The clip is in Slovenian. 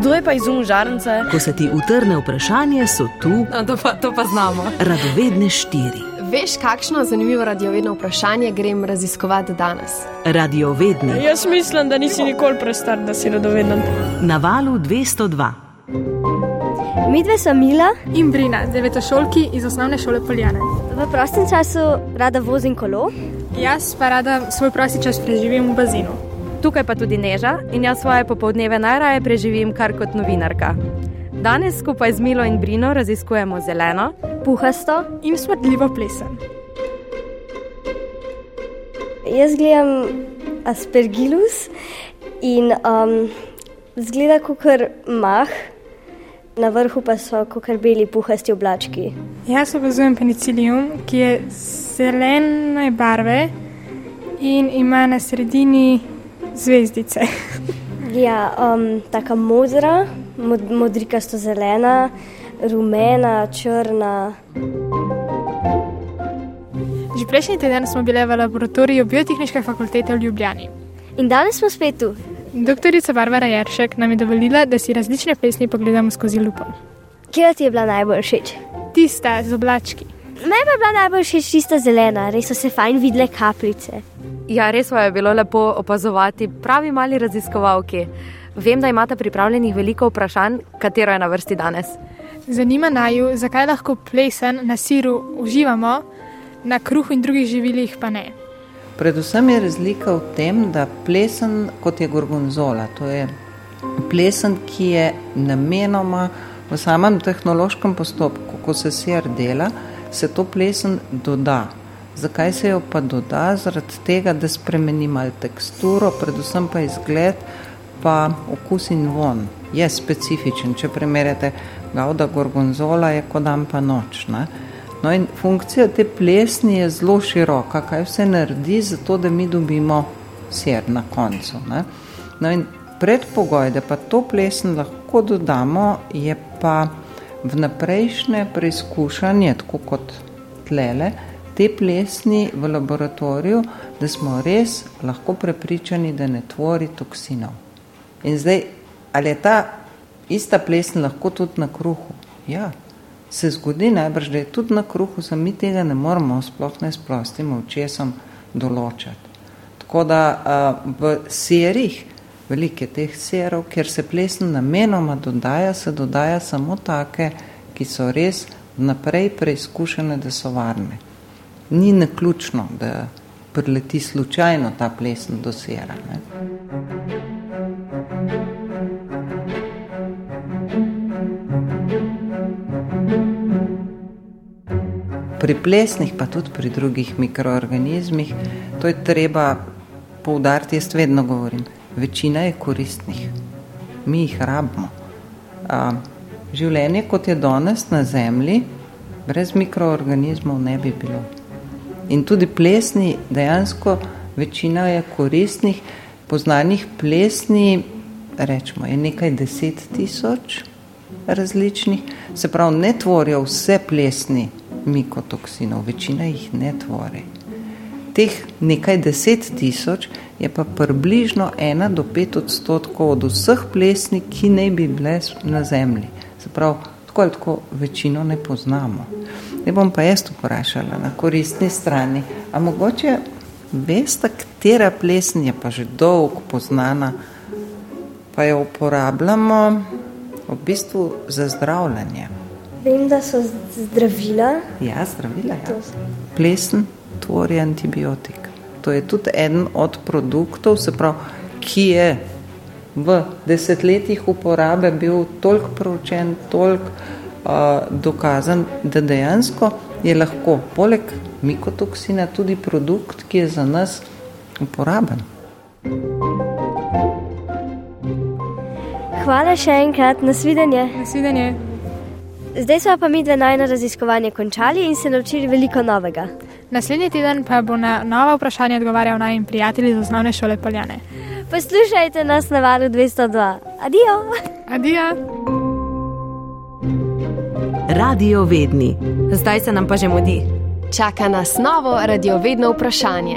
Kdo je pa izumil žarnice? Ko se ti utrne vprašanje, so tu A, to, pa, to pa znamo. radovedne štiri. Veš, kakšno zanimivo radiovedno vprašanje grem raziskovati danes? Radiovedni Jaz mislim, da nisi nikoli prestar, da si radoveden. na valu 202. Mi dve smo Mila, in Brina, devetošolki iz osnovne šole Poljane. v prostem času rada vozim kolo. Jaz pa rada svoj prosti čas preživim v bazenu. Tukaj pa tudi Neža in jaz svoje popoldneve najraje preživim kar kot novinarka. Danes skupaj z Milo in Brino raziskujemo zeleno, Puhasto. In smrdljivo plesen. Jaz gledam Aspergillus in um, zgleda kot mah, na vrhu pa so kot beli puhasti oblački. Jaz opazujem penicilium, ki je zelene barve in ima na sredini zvezdice. Ja, um, taka modra, mod, modrikasto zelena, rumena, črna. Že prejšnji teden smo bile v laboratoriju Biotehnične fakultete v Ljubljani. In danes smo spet tu. Doktorica Barbara Jeršek nam je dovolila, da si različne pesmi pogledamo skozi lupo. Kje ti je bila najbolj všeč? Tista z oblački. Meni pa je bila najbolj všeč tista zelena, res so se fajn videle kapljice. Ja, res je bilo lepo opazovati, pravi mali raziskovalki. Vem, da imate pripravljenih veliko vprašanj, katero je na vrsti danes. Zanima naju, zakaj lahko plesen na siru uživamo, na kruhu in drugih živilih pa ne. Predvsem je razlika v tem, da plesen kot je gorgonzola, to je plesen, ki je namenoma v samem tehnološkem postopku, ko se sir dela, se to plesen doda. Zakaj se jo pa doda? Zaradi tega, da spremeni malo teksturo, predvsem pa izgled, pa okus in von. Je specifičen, če primerjate gauda gorgonzola, je kot dan pa noč. Ne? No in funkcija te plesni je zelo široka, kaj vse naredi, zato da mi dobimo sir na koncu. Ne? No in predpogoj, da pa to plesen lahko dodamo, je pa vnaprejšnje preizkušanje, tako kot tlele, te plesni v laboratoriju, da smo res lahko prepričani, da ne tvori toksinov. In zdaj, ali je ta ista plesen lahko tudi na kruhu? Ja, se zgodi najbrž, da je tudi na kruhu, samo mi tega ne moremo, sploh ne s prostim očesom določati. Tako da uh, v serih, velike teh serov, kjer se plesen namenoma dodaja, se dodaja samo take, ki so res naprej preizkušene, da so varne. Ni naključno, da prileti slučajno ta plesen do sera. Ne? Pri plesnih, pa tudi pri drugih mikroorganizmih, to je treba poudariti, jaz vedno govorim, večina je koristnih, mi jih rabimo. A, življenje, kot je danes na Zemlji, brez mikroorganizmov ne bi bilo. In tudi plesni, dejansko večina je koristnih, poznanih plesni, rečemo, je nekaj deset tisoč različnih, se pravi, ne tvorijo vse plesni mikotoksinov, večina jih ne tvori. Teh nekaj deset tisoč je pa približno ena do pet odstotkov od vseh plesni, ki naj bi bile na Zemlji. Se pravi, tako ali tako večino ne poznamo. Ne bom pa jaz vprašala na koristni strani. A mogoče veste, katera plesen je pa že dolgo poznana, pa jo uporabljamo v bistvu za zdravljenje. Vem, da so zdravila. Ja, zdravila. Ja. Plesen tvori antibiotik. To je tudi eden od produktov, se pravi, ki je v desetletjih uporabe bil toliko proučen, toliko dokazan, da dejansko je lahko poleg mikotoksina tudi produkt, ki je za nas uporaben. Hvala še enkrat, nasvidenje. Nasvidenje. Zdaj smo pa mi dve najno raziskovanje končali in se naučili veliko novega. Naslednji teden pa bo na nova vprašanja odgovarjal naj prijatelj iz osnovne šole Poljane. Poslušajte nas na valu 202. Adijo! Adijo! Radio vedni. Zdaj se nam pa že mudi. Čaka nas novo radiovedno vprašanje.